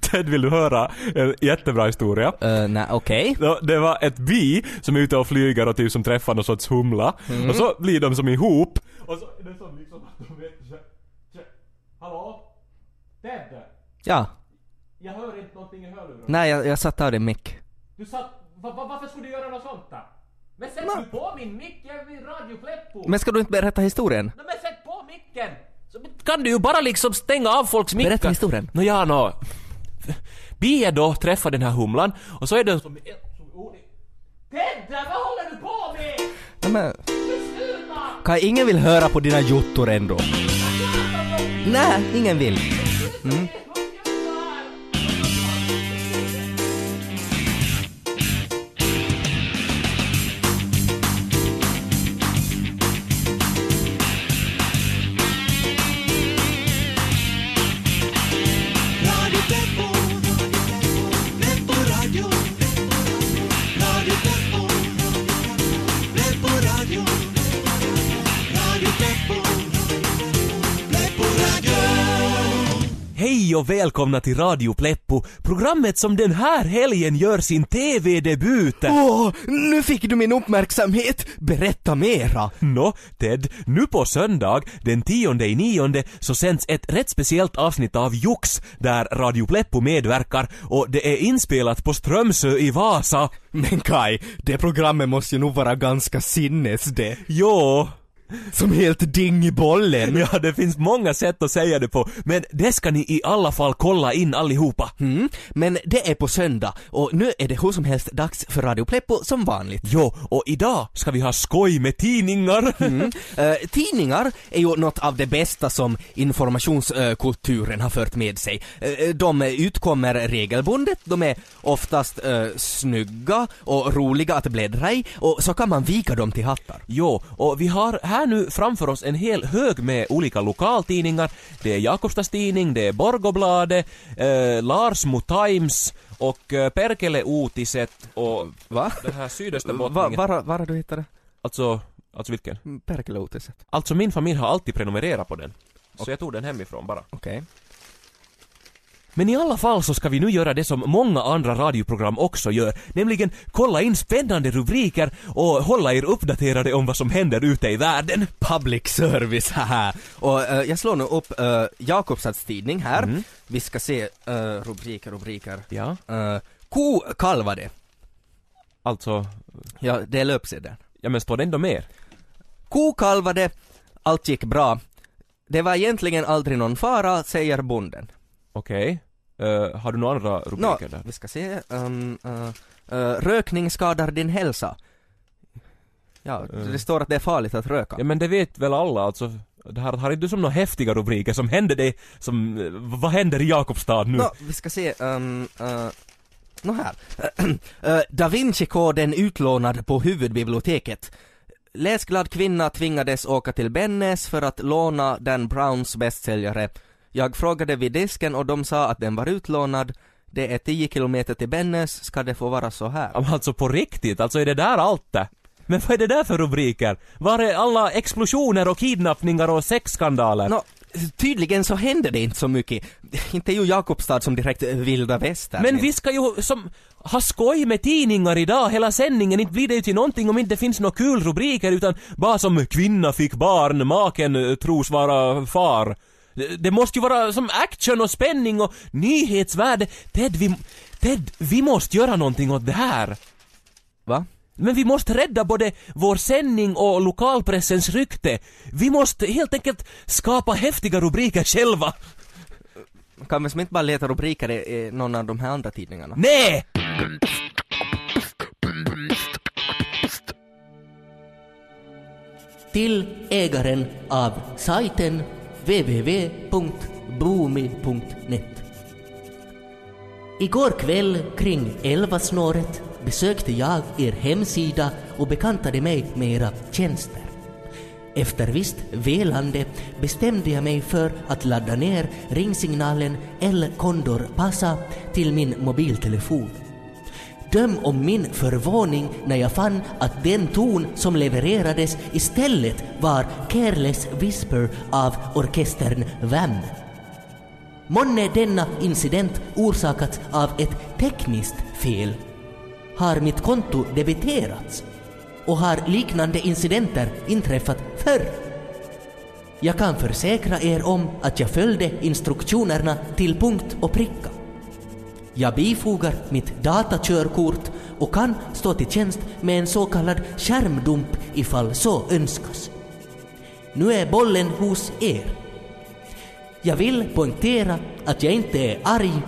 Ted, vill du höra en jättebra historia? Uh, nej, okej. Då, Det var ett bi som är ute och flyger och typ som träffar någon sorts humla. Mm. Och så blir de som ihop. Och så är det som liksom att de vet... Hallå? Ted? Ja. Jag hör inte någonting i hörlurarna. Nej, jag, jag satte av din mick. Du satt... Va, va, varför skulle du göra något sånt där? Men sätt du på min mick, jag är vid Radio Pleppo! Men ska du inte berätta historien? Nej, men sätt på micken! Så kan du ju bara liksom stänga av folks mickar. Berätta historien. Nå ja, nå. Bia då träffar den här humlan och så är den som... Tedda, vad håller du på med? Nej, men! Kaj, ingen vill höra på dina jottor ändå. Nej, ingen vill. Mm. Hej och välkomna till Radio Pleppo, programmet som den här helgen gör sin TV-debut. Åh, nu fick du min uppmärksamhet! Berätta mera! Nå, Ted, nu på söndag, den tionde i nionde, så sänds ett rätt speciellt avsnitt av Jux, där Radio Pleppo medverkar och det är inspelat på Strömsö i Vasa. Men Kai, det programmet måste ju nog vara ganska sinnes det. Jo, Som helt ding i bollen. ja det finns många sätt att säga det på, men det ska ni i alla fall kolla in allihopa. Mm, men det är på söndag och nu är det hur som helst dags för Radio Pleppo som vanligt. Jo, och idag ska vi ha skoj med tidningar. Mm. Eh, tidningar är ju något av det bästa som informationskulturen har fört med sig. Eh, de utkommer regelbundet, de är oftast eh, snygga och roliga att bläddra i och så kan man vika dem till hattar. Jo, och vi har här nu framför oss en hel hög med olika lokaltidningar. Det är Jakobstads tidning, det är Borgobladet, eh, Larsmo Times och eh, Perkele Uutiset och Va? den här Va, Sydösterbottningen. var, var har du hittat det? Alltså, alltså vilken? Mm, Perkeloutiset. Alltså min familj har alltid prenumererat på den. Så jag tog den hemifrån bara. Okej. Men i alla fall så ska vi nu göra det som många andra radioprogram också gör, nämligen kolla in spännande rubriker och hålla er uppdaterade om vad som händer ute i världen. Public service, haha. Och eh, jag slår nu upp uh, Jakobstads tidning här. Mm. Vi ska se eh, rubriker, rubriker. Ja, Uh, ko kalvade. alltså, Ja, det är löpsedeln. ja men står det ändå mer? Ko kalvade, allt gick bra. Det var egentligen aldrig någon fara, säger bonden. Okej. Eh, har du några andra rubriker där? vi ska se. Um, uh, uh, rökning skadar din hälsa. Ja, det står att det är farligt att röka. Ja men det vet väl alla alltså. Det här har inte du som några häftiga rubriker som händer det som, vad händer i Jakobstad nu? Nå, vi ska se. Um, uh, Nå här. Uh, da Vinci-koden utlånad på huvudbiblioteket. Läsglad kvinna tvingades åka till Bennes för att låna Dan Browns bästsäljare. Jag frågade vid disken och de sa att den var utlånad. Det är 10 kilometer till Bennes, ska det få vara så här? Alltså på riktigt, alltså är det där allt det? Men vad är det där för rubriker? Var är alla explosioner och kidnappningar och sexskandaler? Nå, tydligen så händer det inte så mycket. Inte ju Jakobstad som direkt vilda västern. Men vi ska ju som ha skoj med tidningar idag hela sändningen, inte blir det ju till någonting om inte det finns några kul rubriker utan bara som kvinna fick barn, maken tros vara far. Det, måste ju vara som action och spänning och nyhetsvärde. Ted, vi, Ted, vi måste göra någonting åt det här. Va? Men vi måste rädda både vår sändning och lokalpressens rykte. Vi måste helt enkelt skapa häftiga rubriker själva. Kan vi som inte bara leta rubriker i, i någon av de här andra tidningarna? Nej! till ägaren av sajten www.boomi.net. Igår kväll kring 11-snåret besökte jag er hemsida och bekantade mig med era tjänster. Efter visst velande bestämde jag mig för att ladda ner ringsignalen El Condor Pasa till min mobiltelefon. Döm om min förvåning när jag fann att den ton som levererades istället var Careless Whisper av orkestern VAM. Månne denna incident orsakats av ett tekniskt fel? Har mitt konto debiterats? Och har liknande incidenter inträffat förr? Jag kan försäkra er om att jag följde instruktionerna till punkt och pricka. Jag bifogar mitt datakörkort och kan stå till tjänst med en så kallad skärmdump ifall så önskas. Nu är bollen hos er. Jag vill poängtera att jag inte är arg,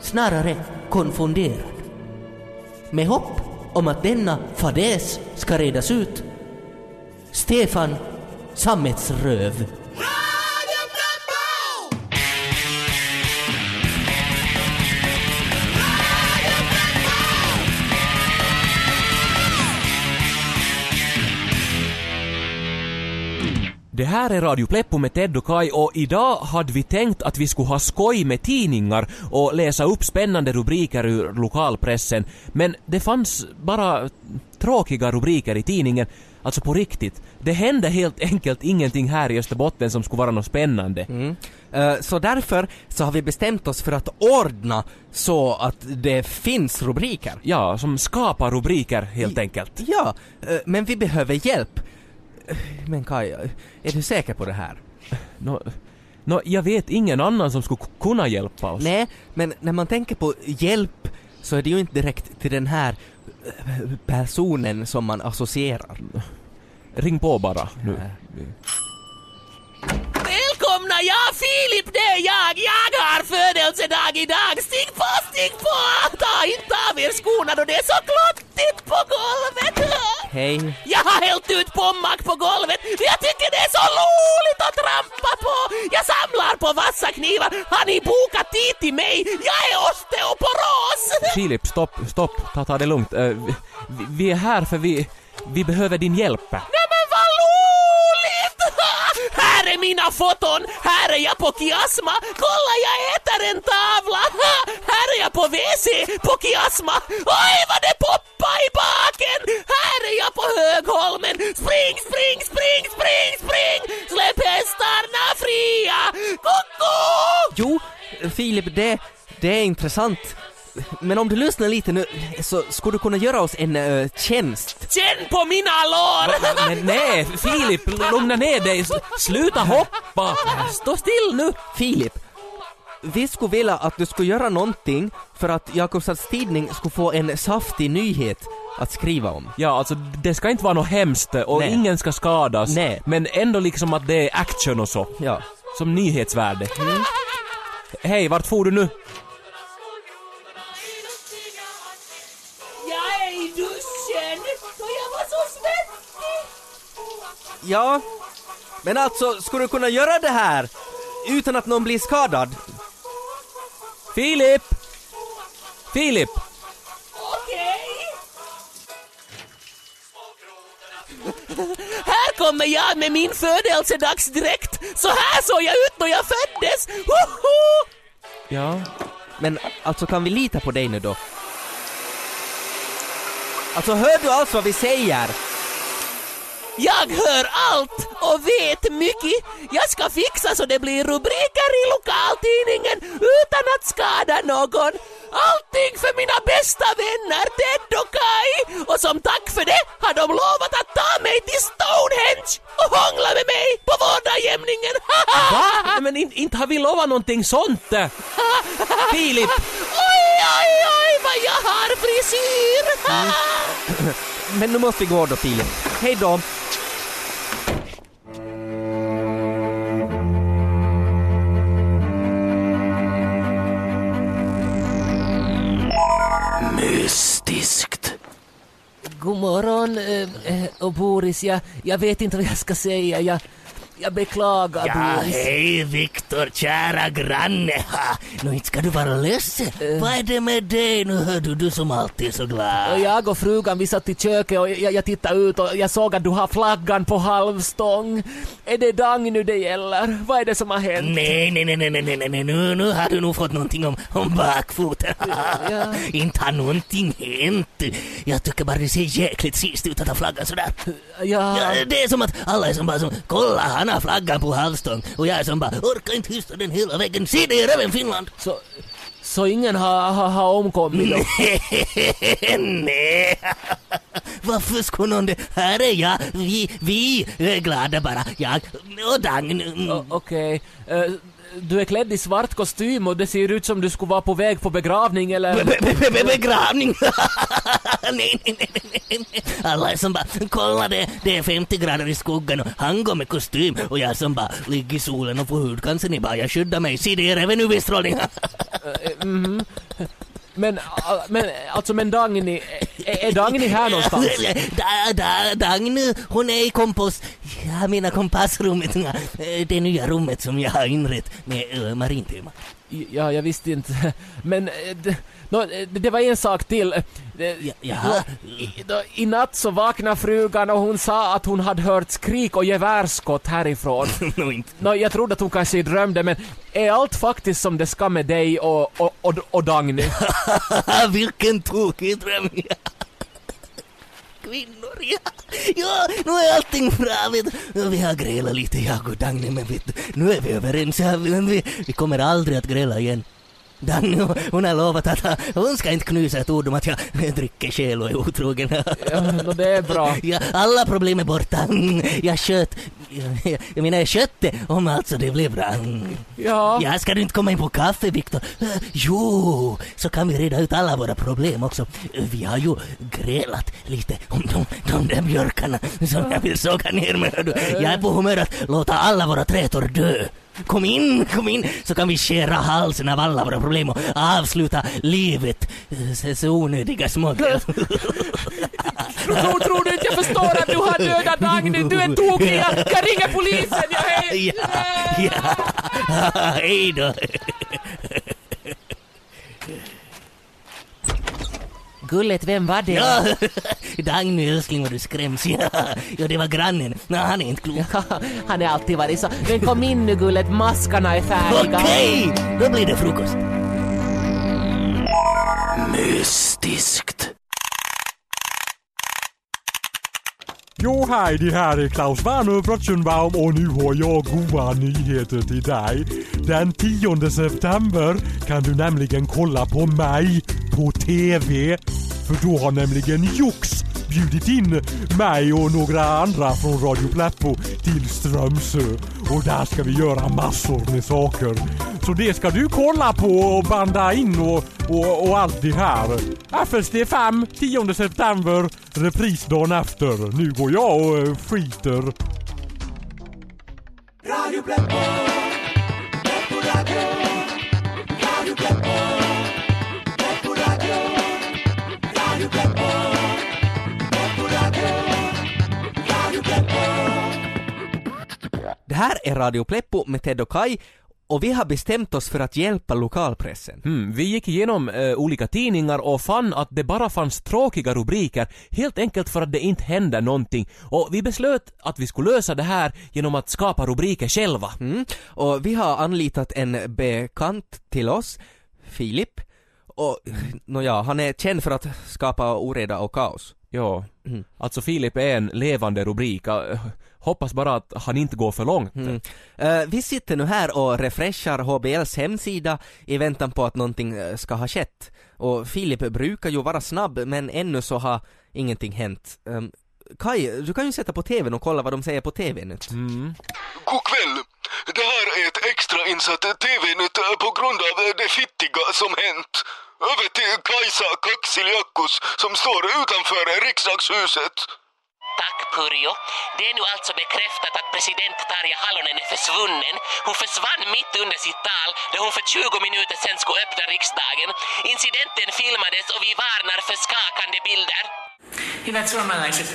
snarare konfunderad. Med hopp om att denna fadäs ska redas ut. Stefan Sammetsröv. Det här är Radio Pleppo med Ted och Kai och idag hade vi tänkt att vi skulle ha skoj med tidningar och läsa upp spännande rubriker ur lokalpressen. Men det fanns bara tråkiga rubriker i tidningen. Alltså på riktigt. Det hände helt enkelt ingenting här i Österbotten som skulle vara något spännande. Mm. Eh, Så därför så har vi bestämt oss för att ordna så att det finns rubriker. Ja, som skapar rubriker helt enkelt. Ja, eh, men vi behöver hjälp. Men Kaj, är du säker på det här? Nå, nå, jag vet ingen annan som skulle kunna hjälpa oss. Nej, men när man tänker på hjälp så är det ju inte direkt till den här eh, personen som man associerar. Ring på bara nu. Välkomna, ja Filip det är jag, jag har födelsedag idag. Stig på, stig på! Ta inte av er skorna då det är så klottigt på golvet. Hej. Jag har hällt ut pommack på golvet. Jag tycker det är så roligt att trampa på. Jag samlar på vassa knivar. Har ni bokat tid till mig? Jag är osteoporos. Filip, stopp, stopp. Ta, ta det lugnt. Eh, vi, vi är här för vi, vi behöver din hjälp. Nej men vad roligt! Här är mina foton, här är jag på Kiasma, kolla jag äter en tavla! Ha! Här är jag på WC på Kiasma, oj vad det poppar i baken! Här är jag på Högholmen, spring, spring, spring, spring, spring! Släpp hästarna fria! Koko! Jo, Filip, det, det är intressant. Men om du lyssnar lite nu så skulle du kunna göra oss en eh, tjänst. Känn på mina lår! Men nej, Filip, lugna ner dig. Sluta hoppa. Stå still nu. Filip, vi skulle vilja att du skulle göra någonting för att Jakobstads tidning skulle få en saftig nyhet att skriva om. Ja, alltså det ska inte vara något hemskt och Nej. ingen ska skadas. Nej. Men ändå liksom att det är action och så. Ja. Som nyhetsvärde. Hej, vart får du nu? Ja, men alltså, skulle du kunna göra det här utan att någon blir skadad? Filip! Filip! Okej. Här kommer jag med min födelsedagsdräkt. Så här såg jag ut när jag föddes. Hoho! Ja? Men alltså, kan vi lita på dig nu då? Alltså, hör du alls vad vi säger? Jag hör allt och vet mycket. Jag ska fixa så det blir rubriker i lokaltidningen utan att skada någon. Allting för mina bästa vänner Ted och Kai. Och som tack för det har de lovat att ta mig till Stonehenge och hångla med mig på vårdagjämningen. Va? Men in, inte har vi lovat någonting sånt! Filip! Oj, oj, oj vad jag har frisyr! Men nu måste vi gå då, Filip. Hej då! God morgon, eh, eh, och Boris. Jag, jag vet inte vad jag ska säga. Jag, jag beklagar, Ja, Boris. hej Viktor, kära granne. Ha, nu inte ska du vara ledsen. Vad är det med dig nu, hör du, du som alltid är så glad? jag och frugan vi satt i köket och jag, jag tittade ut och jag såg att du har flaggan på halvstång. Är det Dang nu det gäller? Vad är det som har hänt? Nej, nej, nej, nej, nej, nej, nej, nu, nu har du nog fått någonting om, om bakfoten. Ja. inte har någonting hänt. Jag tycker bara det ser jäkligt sist ut att ha flaggan sådär. Ja, Ja, det är som att alla är som bara som, kolla Han har flaggan på halvstång och jag som bara orkar inte hysta den hela vägen. Se det är även Finland! Så, så ingen har, har, har omkommit då? Nej! Varför skulle någon det? Här är jag, vi, vi är glada bara. Jag och Dagny. Mm. Okej. Eh, du är klädd i svart kostym och det ser ut som du skulle vara på väg på begravning eller... Be- be- be- Begravning! nej, nej, nej, nej. Alla som bara, kolla det, det är 50 grader i skuggan och han går med kostym och jag som bara ligger i solen och får hudcancer. Ni bara, jag skyddar mig. Se det är även UV-strålning. Men, ah, men alltså men Dagny, är, är Dagny här någonstans? Da, da, Dagny, hon är i kompost... Jag menar kompassrummet. Eh, Det nya rummet som jag har inrett med uh, marintema. Ja, jag visste inte. Men eh, det, eh, det var en sak till. Eh, Ja, jaha. I, natt så vaknade frugan och hon sa att hon hade hört skrik och gevärsskott härifrån. Nå, inte. Nå, jag trodde att hon kanske drömde men är allt faktiskt som det ska med dig och, och, och, och Dagny? Vilken tokig dröm! Kvinnor, ja. Ja, nu är allting bra. Vet. du. Vi har grälat lite, jag och Dagny, men vet, du, nu är vi överens. Ja, vi, vi kommer aldrig att gräla igen. Dagny, hon har lovat att hon ska inte knusa ett ord om att jag dricker själ och är otrogen. Ja, nå, det är bra. Ja, alla problem är borta. Jag sköt... Jag, jag menar, jag skötte om alltså det blev bra. Ja. Ja, ska du inte komma in på kaffe, Viktor? Jo, så kan vi reda ut alla våra problem också. Vi har ju grälat lite om de, de där björkarna som jag vill såga ner med. Jag är på humör att låta alla våra trätor dö. Kom in, kom in, så kan vi skära halsen av alla våra problem och avsluta livet. Eh, Så, så onödiga smågrejer. Tror, tror du inte jag förstår att du har dödat Dagny? Du är tokig! Jag, jag ringer polisen! Jag är... Ja, ja. Hej då. Gullet, vem var det? Ja, Dagny älskling vad du skräms. Ja, ja det var grannen. Nej, han är inte klok. Han har alltid varit så. Men kom in nu Gullet, maskarna är färdiga. Okej, då blir det frukost. Mystiskt. Jo, hej, det här är Klaus Werner Brotchenbaum och nu har jag goda nyheter till dig. Den 10 september kan du nämligen kolla på mig på TV. För då har nämligen Jox bjudit in mig och några andra från Radio Pleppo till Strömsö. Och där ska vi göra massor med saker. Så det ska du kolla på och banda in och, och, och allt det här. FSD 5, 10 september, repris dagen efter. Nu går jag och eh, skiter. Radio Pleppo här är Radio Pleppo med Ted och Kai och vi har bestämt oss för att hjälpa lokalpressen. Mm, vi gick igenom eh, olika tidningar och fann att det bara fanns tråkiga rubriker helt enkelt för att det inte händer någonting. Och vi beslöt att vi skulle lösa det här genom att skapa rubriker själva. Mm. Och vi har anlitat en bekant till oss, Filip. Och nåja, han är känd för att skapa oreda och kaos. Ja, Mm. alltså Filip är en levande rubrik. Eh, Hoppas bara att han inte går för långt. Mm. Eh, vi sitter nu här och refreshar HBLs hemsida i väntan på att någonting eh, ska ha skett. Och Filip brukar ju vara snabb men ännu så har ingenting hänt. Um, Kai, du kan ju sätta på TVn och kolla vad de säger på TV nu. Mm. God kväll! Det här är ett extrainsatt TV-nytt på grund av det fittiga som hänt. Över till Kajsa Kaxiljakos som står utanför riksdagshuset. Tack Purjo. Det är nu alltså bekräftat att president Tarja Halonen är försvunnen. Hon försvann mitt under sitt tal då hon för 20 minuter sedan skulle öppna riksdagen. Incidenten filmades och vi varnar för skakande bilder. Hyvät suomalaiset,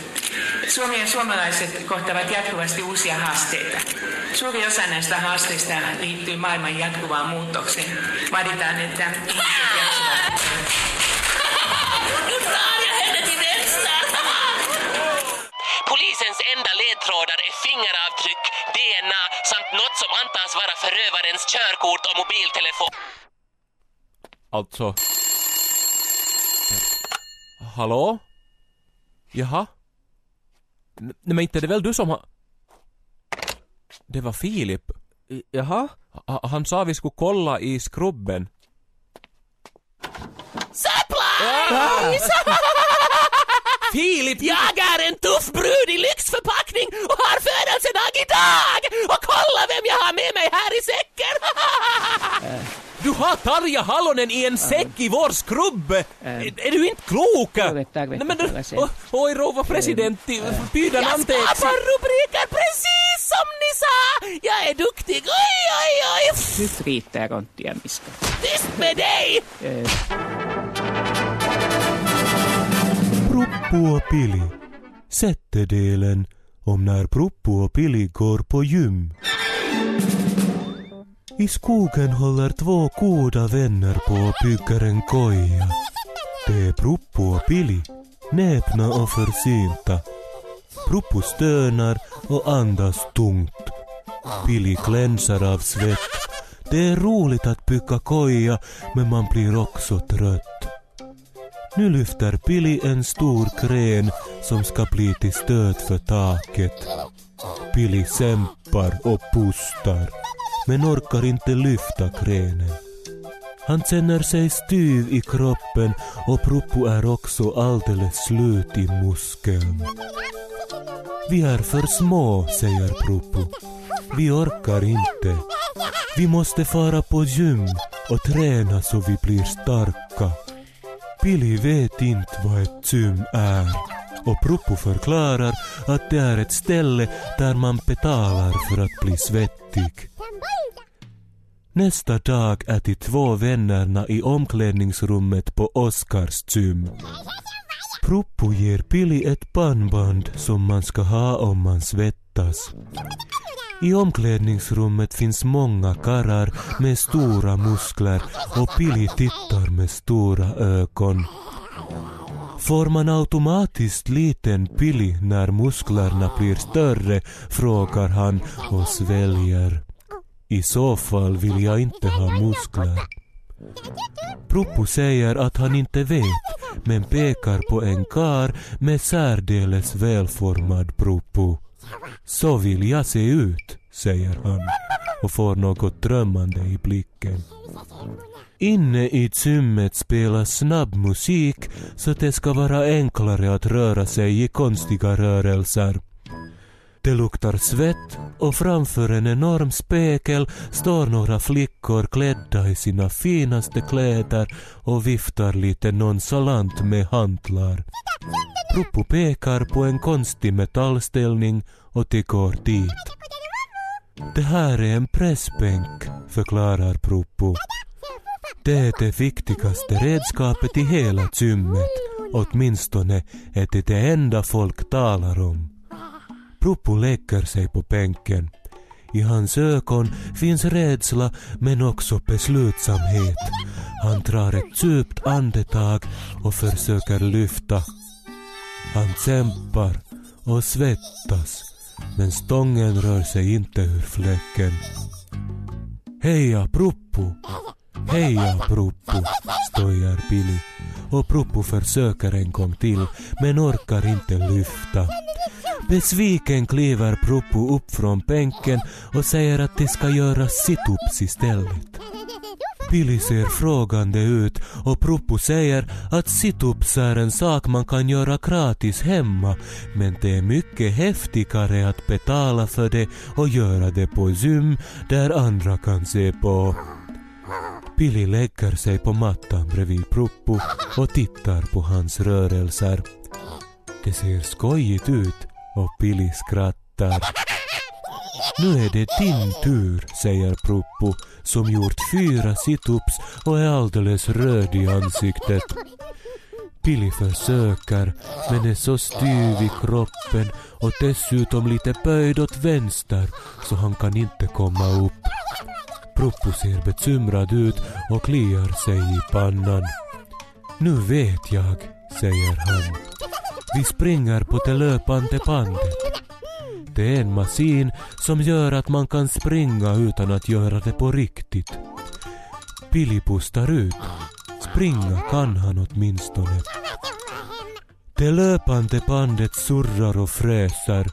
Suomi ja suomalaiset kohtavat jatkuvasti uusia haasteita. Suuri osa näistä haasteista liittyy maailman jatkuvaan muutokseen. Vaaditaan, että ihmiset jaksavat enda ledtrådar är fingeravtryck, DNA samt något som antas vara förövarens körkort och mobiltelefon. Alltså... Hallå? Jaha? Nej men inte är det väl du som har... Det var Filip. Jaha? Ha- Han sa vi skulle kolla i skrubben. Supplies! Filip! Jag är en tuff brud i lyxförpackning och har födelsedag idag! Och kolla vem jag har med mig här i säcken! Du har Tarja Halonen i en säck i vår skrubb! Är, är du inte klok? Nej, men du, oj, rouva presidentti, pyydän Jag anteeksi. skapar rubriker precis som ni sa! Jag är duktig, oj, oj, oj! Nyt riittää konttia miska. Tyst med dig! Pruppu och Pili. Sättedelen om när Proppo och Pili går på gym. I skogen håller två goda vänner på och bygger en koja. Det är Proppo och Pili, näpna och försynta. Proppo stönar och andas tungt. Pili glänsar av svett. Det är roligt att bygga koja, men man blir också trött. Nu lyfter Pili en stor kren som ska bli till stöd för taket. Pili kämpar och pustar, men orkar inte lyfta krenen. Han känner sig styv i kroppen och Proppo är också alldeles slut i muskeln. Vi är för små, säger Proppo. Vi orkar inte. Vi måste fara på gym och träna så vi blir starka. Pili vet inte vad ett gym är och Propo förklarar att det är ett ställe där man betalar för att bli svettig. Nästa dag är de två vännerna i omklädningsrummet på Oskars gym. Propo ger Pili ett pannband som man ska ha om man svettas. I omklädningsrummet finns många karrar med stora muskler och Pili tittar med stora ögon. Får man automatiskt liten Pili när musklerna blir större? frågar han och sväljer. I så fall vill jag inte ha muskler. Proppo säger att han inte vet, men pekar på en kar med särdeles välformad proppo. Så vill jag se ut, säger han och får något drömmande i blicken. Inne i gymmet spelas snabb musik så det ska vara enklare att röra sig i konstiga rörelser. Det luktar svett och framför en enorm spegel står några flickor klädda i sina finaste kläder och viftar lite nonchalant med hantlar. Pruppu pekar på en konstig metallställning och de går dit. Det här är en pressbänk, förklarar Propo. Det är det viktigaste redskapet i hela gymmet. Åtminstone är det det enda folk talar om. Propo lägger sig på bänken. I hans ögon finns rädsla men också beslutsamhet. Han drar ett djupt andetag och försöker lyfta. Han kämpar och svettas men stången rör sig inte ur fläcken. Heja Proppo! Heja Proppo! stojar Billy och Proppo försöker en gång till men orkar inte lyfta. Besviken kliver Proppo upp från bänken och säger att de ska göra situps istället. Billy ser frågande ut och Propo säger att situps är en sak man kan göra gratis hemma men det är mycket häftigare att betala för det och göra det på gym där andra kan se på. Billy lägger sig på mattan bredvid Propo och tittar på hans rörelser. Det ser skojigt ut och Billy skrattar. Nu är det din tur, säger Pruppu som gjort fyra situps och är alldeles röd i ansiktet. Billy försöker men är så styv i kroppen och dessutom lite böjd åt vänster så han kan inte komma upp. Pruppu ser bekymrad ut och kliar sig i pannan. Nu vet jag, säger han. Vi springer på det löpande bandet. Det är en maskin som gör att man kan springa utan att göra det på riktigt. Billy pustar ut. Springa kan han åtminstone. Det löpande bandet surrar och fräser.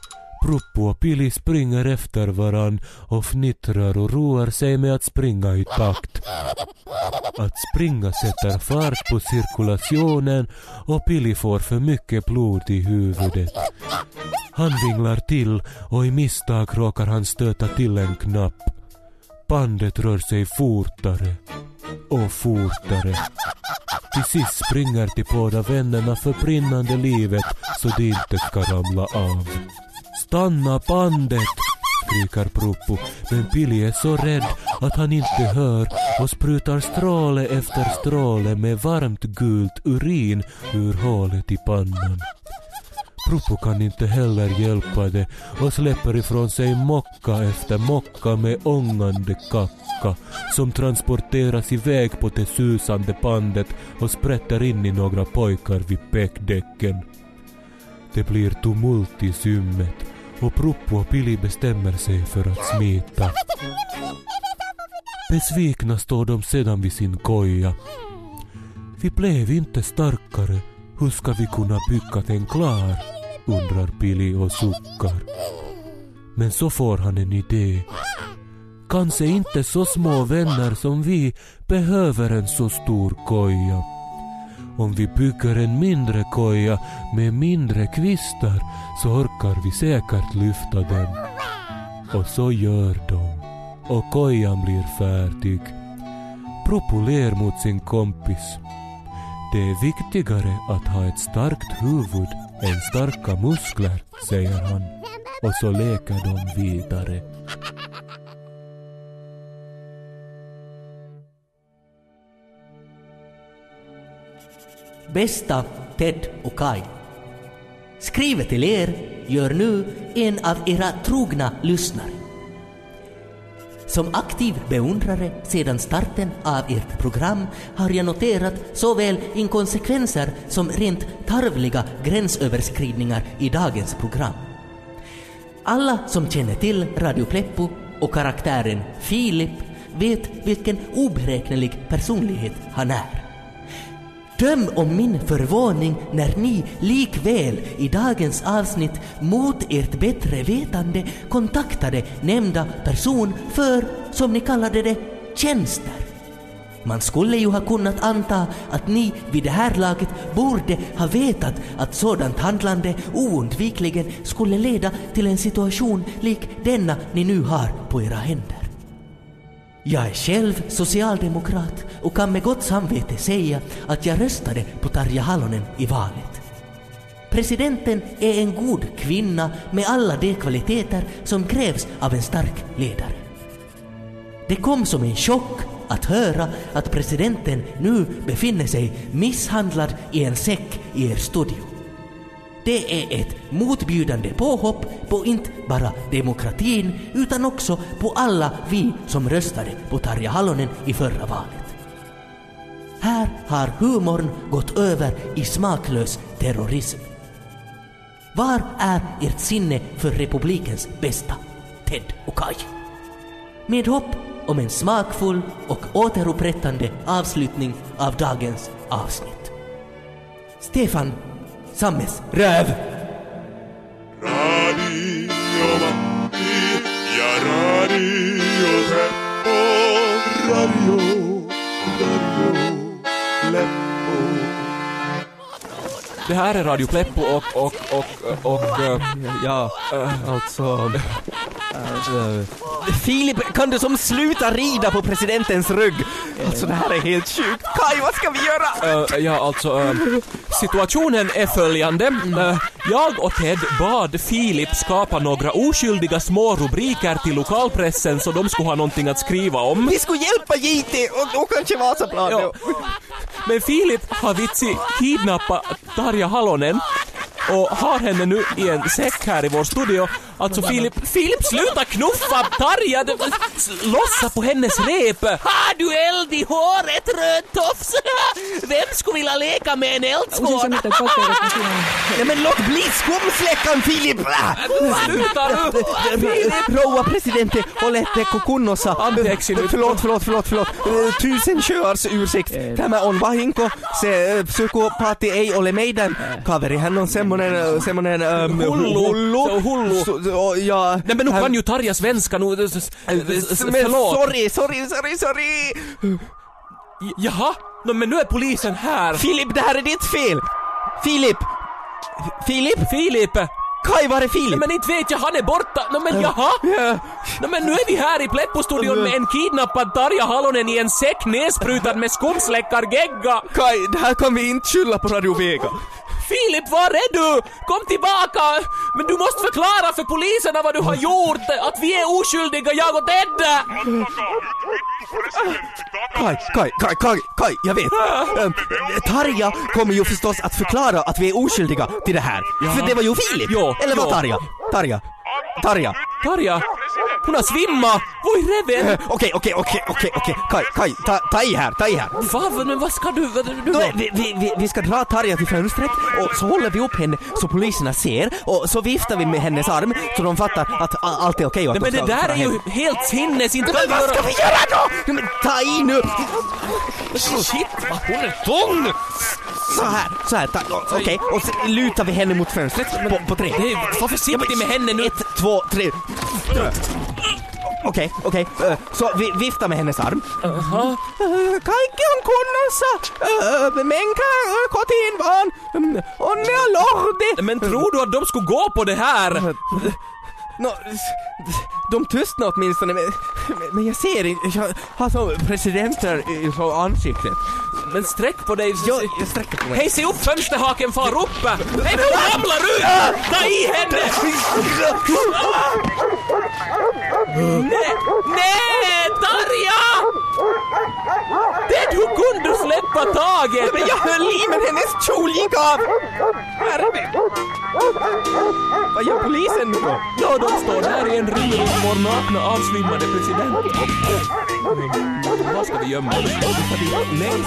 Pruppo och Pili springer efter varann och fnittrar och roar sig med att springa i takt. Att springa sätter fart på cirkulationen och Pili får för mycket blod i huvudet. Han vinglar till och i misstag råkar han stöta till en knapp. Bandet rör sig fortare och fortare. Till sist springer de båda vännerna för brinnande livet så de inte ska ramla av. Stanna bandet! skriker Proppo, men Pili är så rädd att han inte hör och sprutar stråle efter stråle med varmt gult urin ur hålet i pannan. Proppo kan inte heller hjälpa det och släpper ifrån sig mocka efter mocka med ångande kacka som transporteras iväg på det susande bandet och sprätter in i några pojkar vid pekdäcken. Det blir tumult i symmet och Pruppo och Pili bestämmer sig för att smita. Besvikna står de sedan vid sin koja. Vi blev inte starkare. Hur ska vi kunna bygga den klar? undrar Pili och suckar. Men så får han en idé. Kanske inte så små vänner som vi behöver en så stor koja. Om vi bygger en mindre koja med mindre kvistar så orkar vi säkert lyfta den. Och så gör de. Och kojan blir färdig. Propo ler mot sin kompis. Det är viktigare att ha ett starkt huvud än starka muskler, säger han. Och så leker de vidare. Bästa Ted och Kai. Skrivet till er gör nu en av era trogna lyssnare. Som aktiv beundrare sedan starten av ert program har jag noterat såväl inkonsekvenser som rent tarvliga gränsöverskridningar i dagens program. Alla som känner till Radio Pleppo och karaktären Filip vet vilken oberäknelig personlighet han är. Döm om min förvåning när ni likväl i dagens avsnitt mot ert bättre vetande kontaktade nämnda person för, som ni kallade det, tjänster. Man skulle ju ha kunnat anta att ni vid det här laget borde ha vetat att sådant handlande oundvikligen skulle leda till en situation lik denna ni nu har på era händer. Jag är själv socialdemokrat och kan med gott samvete säga att jag röstade på Tarja Halonen i valet. Presidenten är en god kvinna med alla de kvaliteter som krävs av en stark ledare. Det kom som en chock att höra att presidenten nu befinner sig misshandlad i en säck i er studio. Det är ett motbjudande påhopp på inte bara demokratin utan också på alla vi som röstade på Tarja Halonen i förra valet. Här har humorn gått över i smaklös terrorism. Var är ert sinne för republikens bästa, Ted och Kaj? Med hopp om en smakfull och återupprättande avslutning av dagens avsnitt. Stefan Sammes Röv! Radio Matti ja Radio Pleppo. Radio, Radio Pleppo. Det här är Radio Pleppo och, och, och, och... eh, Ja, alltså... äh, Filip, kan du som sluta rida på presidentens rygg? Alltså det här är helt sjukt. Kaj, vad ska vi göra? eh, ja, alltså... eh, situationen är följande. Eh, jag och Ted bad Filip skapa några oskyldiga små rubriker till lokalpressen så de skulle ha någonting att skriva om. Vi skulle hjälpa JT och, och kanske Vasaplan. Ja. Men Filip har vitsi kidnappat Tarja Halonen och har henne nu i en säck här i vår studio. Alltså Filip, Filip sluta knuffa Tarja! Lossa på hennes rep! Har du eld i håret, rödtofs? Vem skulle vilja leka med en eldsvåda? Nej men låt bli skumsläckaren Filip! Sluta nu! Rouva presidentti, oletteko kunnossa? Anteeksi nyt. Förlåt, förlåt, förlåt, förlåt. Eh, Tusen sjöars ursäkt. Tämä on vahinko. Se eh, psykopaatti ei ole meidän kaveri. Hän on semmonen, eh, semmonen... Hullu. Hullu. Och jag... Nej men nu kan ju Tarja svenska nu. s- s- Men Förlåt. sorry, sorry, sorry, sorry! Jaha? No, men nu är polisen här. Filip, det här är ditt fel! Filip! Filip? Filip! Kaj, var är Filip? Nej men inte vet jag, han är borta. No, men jaha? Ja. No, men nu är vi här i Pleppo-studion med en kidnappad Tarja Halonen i en säck nedsprutad med skumsläckargegga. Kaj, det här kan vi inte skylla på Radio Vega. Filip, var är du? Kom tillbaka! Men du måste förklara för poliserna vad du har gjort! Att vi är oskyldiga, jag och Ted! Kaj, Kaj, Kaj, Kaj, Kaj, jag vet. Ehm, Tarja kommer ju förstås att förklara att vi är oskyldiga till det här. För det var ju Filip! Eller vad. Tarja? Tarja? Tarja? Tarja, hon har svimmat! Vad i reven? Okej, okej, okej, okej, okej. Kaj, Kaj, ta, ta i här, ta i här. Vad, men vad ska du... Vad, du Då, vi, vi, vi, ska dra Tarja till fönstret och så håller vi upp henne så poliserna ser och så viftar vi med hennes arm så de fattar att allt är okej och att Nej, men de det där är ju helt sinnes, inte kan Men vad ska vi göra då? Men ta i nu! Shit, vad hon är tung! Så här, så här, okej, och så lutar vi henne mot fönstret på, på tre. Nej, var försiktig med henne nu. Ett, två, tre. Okej, okej, eh, så vi viftar med hennes arm. Jaha. Kaikki on kunnossa, Eh, menkää eh, kotiin vaan. Onnea Lordi! Men tror du att de skulle gå på det här? Nå, de tystnar åtminstone, men, men jag ser inte, jag har så presidenter i så ansiktet. Men sträck på dig. Jag, jag sträcker på mig. Hej, se upp fönsterhaken far uppe! Hej, hon ramlar ut! Ta i henne! Nej, nej, Tarja! Det hur kunde du släppa taget? Men jag höll i men hennes kjol gick av! Herregud. Vad gör polisen nu då? Ja, de står där i en ring runt vår nakna avsvimmade president. Vad ska vi gömma oss? Nej,